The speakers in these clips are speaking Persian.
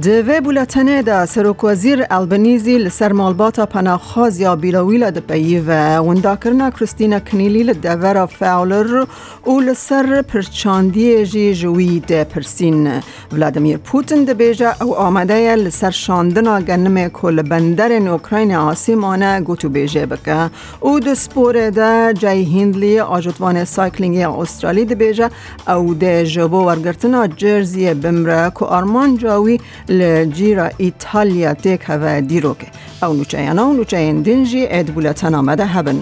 دوی بولتنه دا سروک وزیر البنیزی لسر مالباتا پناخاز یا بیلاویل دا پی و وندا کرنا کریستینا کنیلی لدور فاولر و لسر پرچاندی جی جوی دا پرسین. ولادمیر پوتن دا بیجا او آمده لسر شاندنا گنم کل بندر اوکراین آسیمانه گوتو بیجه بکه او دا سپور دا جای هندلی آجوتوان سایکلینگ استرالی دا بیجا او دا جبو ورگرتنا جرزی بمره که آرمان جاوی لجیرا ایتالیا تک هوا دیروکه او نوچه یانا و نوچه دنجی اد بولتن آمده هبن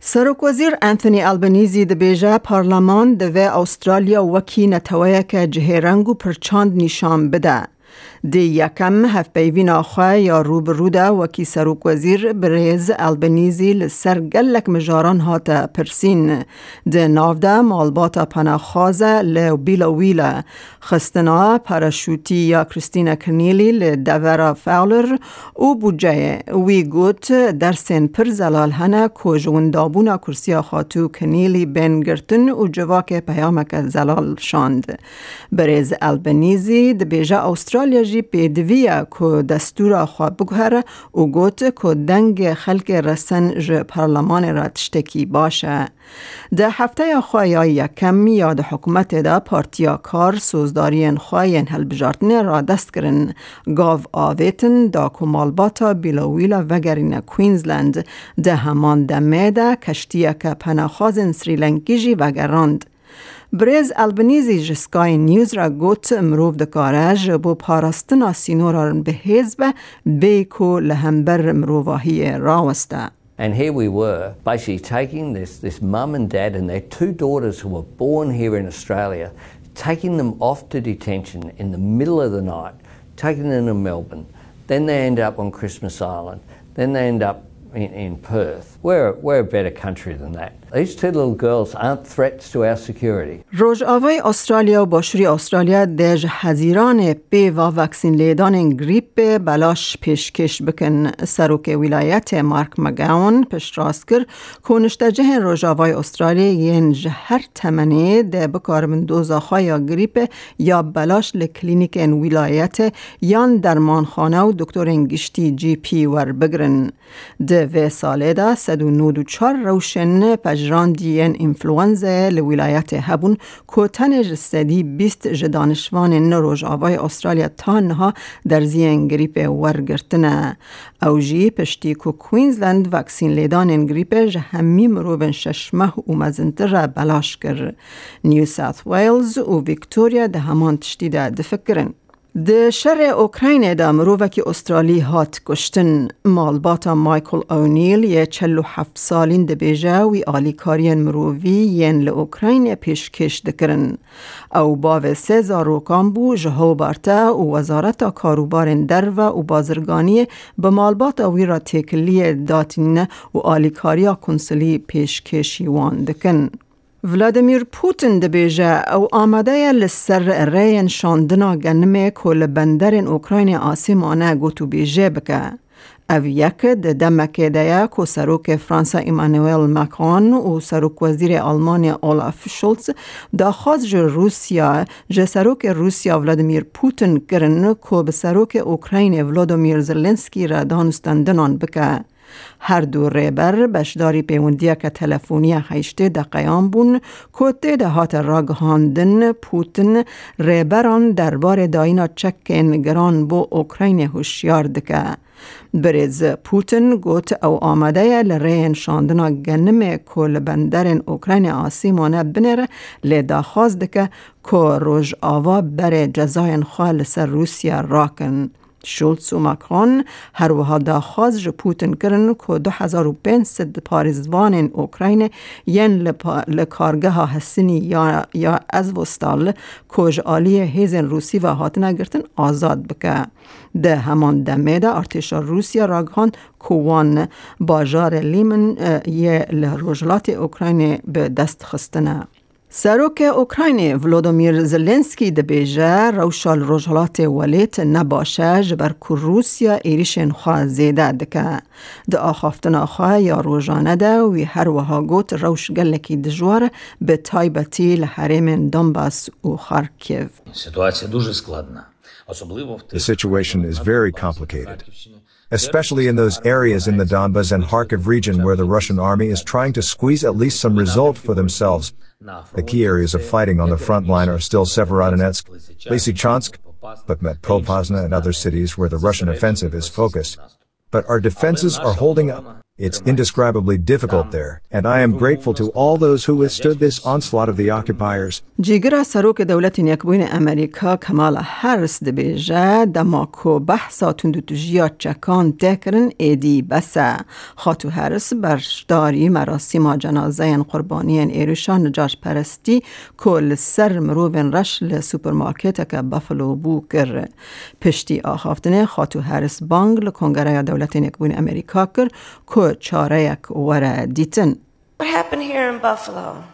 سرک وزیر انتونی البنیزی د بیجه پارلمان د و استرالیا وکی نتویه که جهرنگ پرچاند نشان بده. دی یکم هف پیوین آخواه یا ده وکی سروک وزیر بریز البنیزی لسر گلک مجاران هاتا پرسین. ده ناو ده مالبات پناخازه لو بیلا ویلا. خستنا پرشوتی یا کریستینا کرنیلی لدورا فاولر او بوجه وی گوت در سن پر زلال هنه کجون دابونا کرسیا خاتو کنیلی بین گرتن و جواک پیامک زلال شاند. بریز البنیزی ده بیجه استرالیا جی پیدویا که دستور خواه بگهره و گوت که دنگ خلق رسن ج پارلمان را تشتکی باشه. ده هفته خواه یکم یا ده حکومت ده پارتیا کار سوزدارین خواه ین هل بجارتن را دست کرن گاو آویتن دا کمالباتا بیلاویلا وگرین کوینزلند ده همان دمه ده کشتیه که پناخازن سریلنکی جی وگراند. بریز البنیزی جسکای نیوز را گوت مروف دکاره بو پاراستنا سینورا به حزب بیکو لهمبر مروواهی راوسته. And here we were, basically taking this, this mum and dad and their two daughters who were born here in Australia, taking them off to detention in the middle of the night, taking them to Melbourne. Then they end up on Christmas Island. Then they end up in, in Perth. We're, we're a better country than that. These two little girls aren't threats to our security. روژ آوای استرالیا و باشوری استرالیا دژ حزیران پی و وکسین لیدان گریپ بلاش پیشکش بکن سروک ولایت مارک مگاون پشت راست کر کنشتجه روژ آوای استرالیا ین هر تمنه ده بکار من دوزاخا یا گریپ یا بلاش لکلینیک ان ولایت یان درمانخانه و دکتر انگشتی جی پی ور بگرن ده و ساله ده سد و نود و چار روشن پجراندی ان انفلوانزا لولایت هبون تن جسدی بیست جدانشوان نروژ آوای استرالیا تا نها در زین گریپ ورگرتنه. او جی پشتی که کوینزلند وکسین لیدان گریپ همی مروون ششمه و مزنتر بلاش کر نیو ساوت ویلز و ویکتوریا ده همان تشتی ده دفکرن د شر اوکراین دا مرووکی استرالی هات کشتن. مالباتا مایکل اونیل چلو هفت سالین ده بیجه وی آلیکارین مرووی ین لأوکراین پیشکش دکرن. او باو سه زاروکان بو جهو بارتا و وزارت کاروبار در و بازرگانی به مالباتا وی را تکلی و آلیکاریا کنسلی پیشکشی وان دکن. ولادیمیر پوتین دبیجه او آمده لسر ریین شاندنا گنمه کل بندرین اوکراین آسیمانه گوتو بیجه بکه. او یک د دمکه ده که سروک فرانسا ایمانویل مکان و سروک وزیر آلمان اولاف شولز دا خواست جو روسیا جو سروک روسیا ولادیمیر پوتین کرن که به سروک اوکراین ولادیمیر زلنسکی را دانستندنان بکه. هر دو ریبر بشداری پیوندی که تلفونی خیشته دقیان بون کته ده هات راگهاندن پوتن ریبران دربار داینا چک نگران بو اوکراین هوشیار دکه. بریز پوتن گوت او آمده لرین شاندنا گنم کل بندرین اوکراین آسیمانه بنره لیدا خواست دکه که روژ آوا بر جزاین خواه سر روسیا راکن. شولتس و مکرون هر وها دا خواز جو پوتن کرن که 2500 پاریزوان اوکراین ین لکارگه ها هستنی یا, یا از وستال کج آلی هیزن روسی و هاتنه گرتن آزاد بکه. ده همان دمه ده ارتشا روسیا راگهان کوان باجار لیمن یه لروجلات اوکراین به دست خستنه. سروک اوکراین ولودومیر زلنسکی دبیجه روشال روشالات ولیت نباشه جبر که روسیا ایریشن خواه زیده دکه. ده آخافتن خواه یا روژانه ده وی هر وها گوت روش گلکی دجوار به تایبتی لحریم دنباس و خارکیو. The situation is very complicated. Especially in those areas in the Donbas and Kharkiv region where the Russian army is trying to squeeze at least some result for themselves. The key areas of fighting on the front line are still Severodonetsk, Lysychansk, Bakhmut, Popasna, and other cities where the Russian offensive is focused. But our defenses are holding up. It's indescribably difficult there, and I am grateful to all those who withstood this onslaught of the occupiers. جیگر سروک دولت یکبوین امریکا کمال هرس دبیجه دماکو بحثا تندوتجیا چکان تکرن ایدی بسه خاتو هرس برشداری مراسم جنازه قربانی ایروشان نجاش پرستی کل سر مروین رش لسوپرمارکت که بافلو بو کر پشتی آخافتنه خاتو هرس بانگ لکنگره دولت یکبوین امریکا کر what happened here in Buffalo,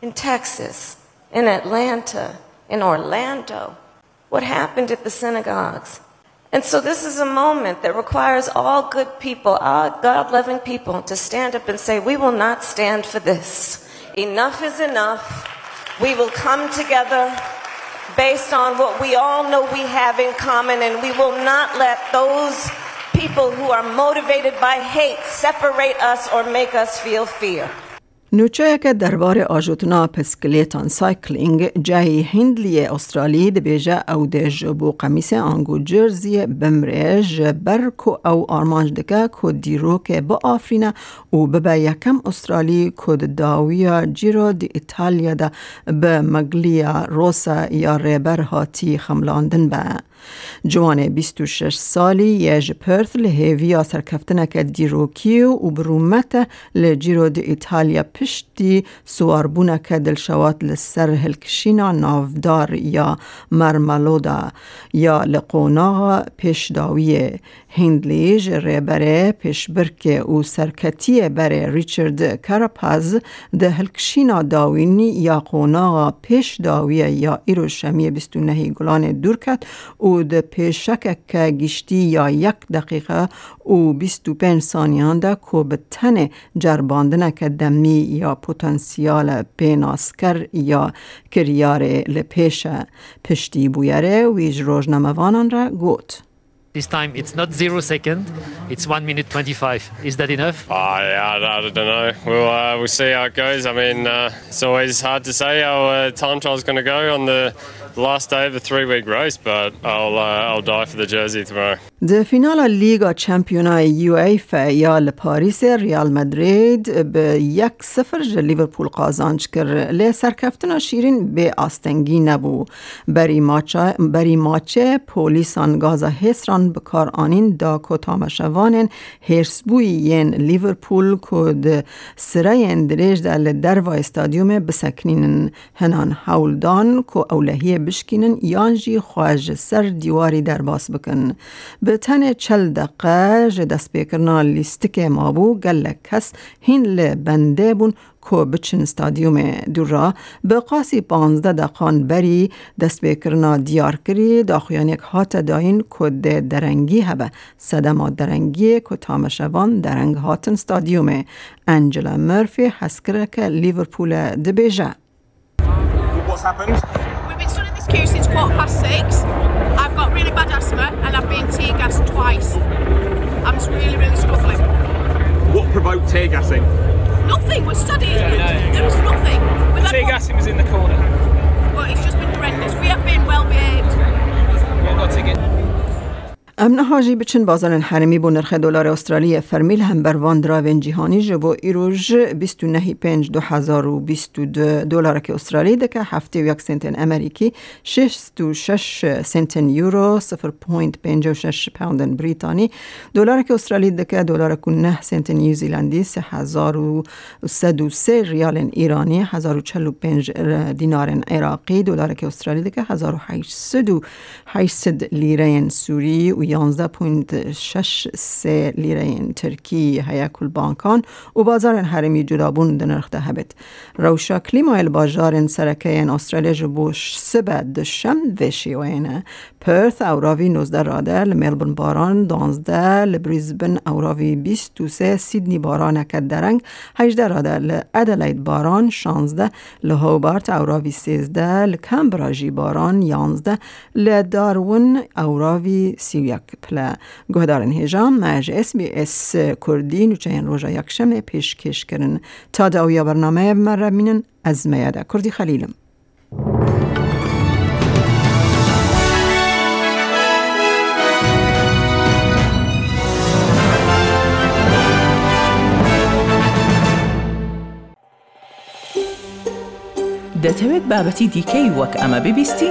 in Texas, in Atlanta, in Orlando? What happened at the synagogues? And so this is a moment that requires all good people, all God loving people, to stand up and say, We will not stand for this. Enough is enough. We will come together based on what we all know we have in common, and we will not let those people who are motivated by hate separate us or make us feel fear. نوچه که درباره آجوتنا پسکلیتان سایکلینگ جای هندلی استرالی دبیجه او ده جبو قمیس آنگو جرزی بمره جبر کو او آرمانج دکه کو دیرو که با آفرینه و ببا یکم استرالی کد داویا جیرو دی ایتالیا ده به مگلیا روسا یا ریبر هاتی خملاندن به جوان 26 سالی یج پرث لهویا سرکفتنک دیروکی و برومت لجیرو دی ایتالیا پشتی سواربونک دلشوات لسر هلکشینا نافدار یا مرملودا یا لقونا پیشداوی هندلیج ریبره پیشبرک و سرکتی بره ریچرد کارپاز ده هلکشینا داوینی یا قونا پیشداوی یا ایروشمی 29 گلان دور کد و پیشک که گشتی یا یک دقیقه و 25 ثانیان ده که به تن جرباندن که دمی یا پوتانسیال پیناسکر یا کریار لپیش پشتی بویره ویج روزنامه‌وانان را گوت. This time it's not zero second, it's one minute 25. Is that enough? Oh, yeah, I, I don't know. We'll, uh, we'll see how it goes. I mean, uh, it's always hard to say how uh, time trial is going to go on the last day of the three week race, but I'll, uh, I'll die for the jersey tomorrow. د فینال لیگا چمپیونای یو ایف یا لپاریس ریال مدرید به یک جل لیورپول قازانج کر لی سرکفتنا شیرین به آستنگی نبو بری ماچه بری ماچه پولیسان گازا هسران بکار آنین دا کو تامشوانن هرسبوی ین لیورپول کد سرین دریج در دروا استادیوم بسکنین هنان هولدان کو اولهی بشکینن یانجی خواج سر دیواری در باس بکن. به تن چل دقه جه دست بیکرنا لیستک ما بو گل کس هین لبنده بون کو بچن ستادیوم. دورا به قاسی پانزده دقان بری دست بیکرنا دیار کری. داخویان یک هات داین کد درنگی هبه. صدما درنگی که تامشوان درنگ هاتن ستادیوم. انجلا مرفی حسکره که لیورپول دبیجه. Queue since quarter past six. I've got really bad asthma and I've been tear gassed twice. I'm just really, really struggling. What provoked tear gassing? Nothing. We're studying. Yeah, there is nothing. We've tear gassing was in the corner. Well, it's just been horrendous. امن هاجی بچن بازار حرمی بو نرخ دلار استرالی فرمیل هم بر وان دراوین جهانی جبو ایروژ 29 پنج 2022 دلار که استرالی دکه هفته و یک سنتن امریکی 66 سنتن یورو 0.56 پوندن بریتانی. دلار که استرالی دکه دلار که 9 سنتن نیوزیلندی 3103 ریال ایرانی 1045 دینار عراقی. دلار که استرالی دکه 1800 لیره سوری و 11.63 لیره ترکی هیا کل بانکان و بازار هرمی جدابون دنرخ ده هبت. روشا کلیمایل بازار سرکه استرالیا جبوش سبه دشم وشی وینه پرث اوراوی 19 راده لملبون باران 12 لبریزبن اوراوی 23 سیدنی باران کد درنگ 18 راده لادلید باران 16 لهوبارت اوراوی 13 لکمبراجی باران 11 لدارون اوراوی 31 پلا گهدارن هجام مج اس بی اس کردی نوچه روژا یکشم پیشکش کرن تا داویا برنامه مرمینن از میاده. کردی خلیلم. دەتەوێت بابەتی دیکەی وەک ئەمە ببیستی؟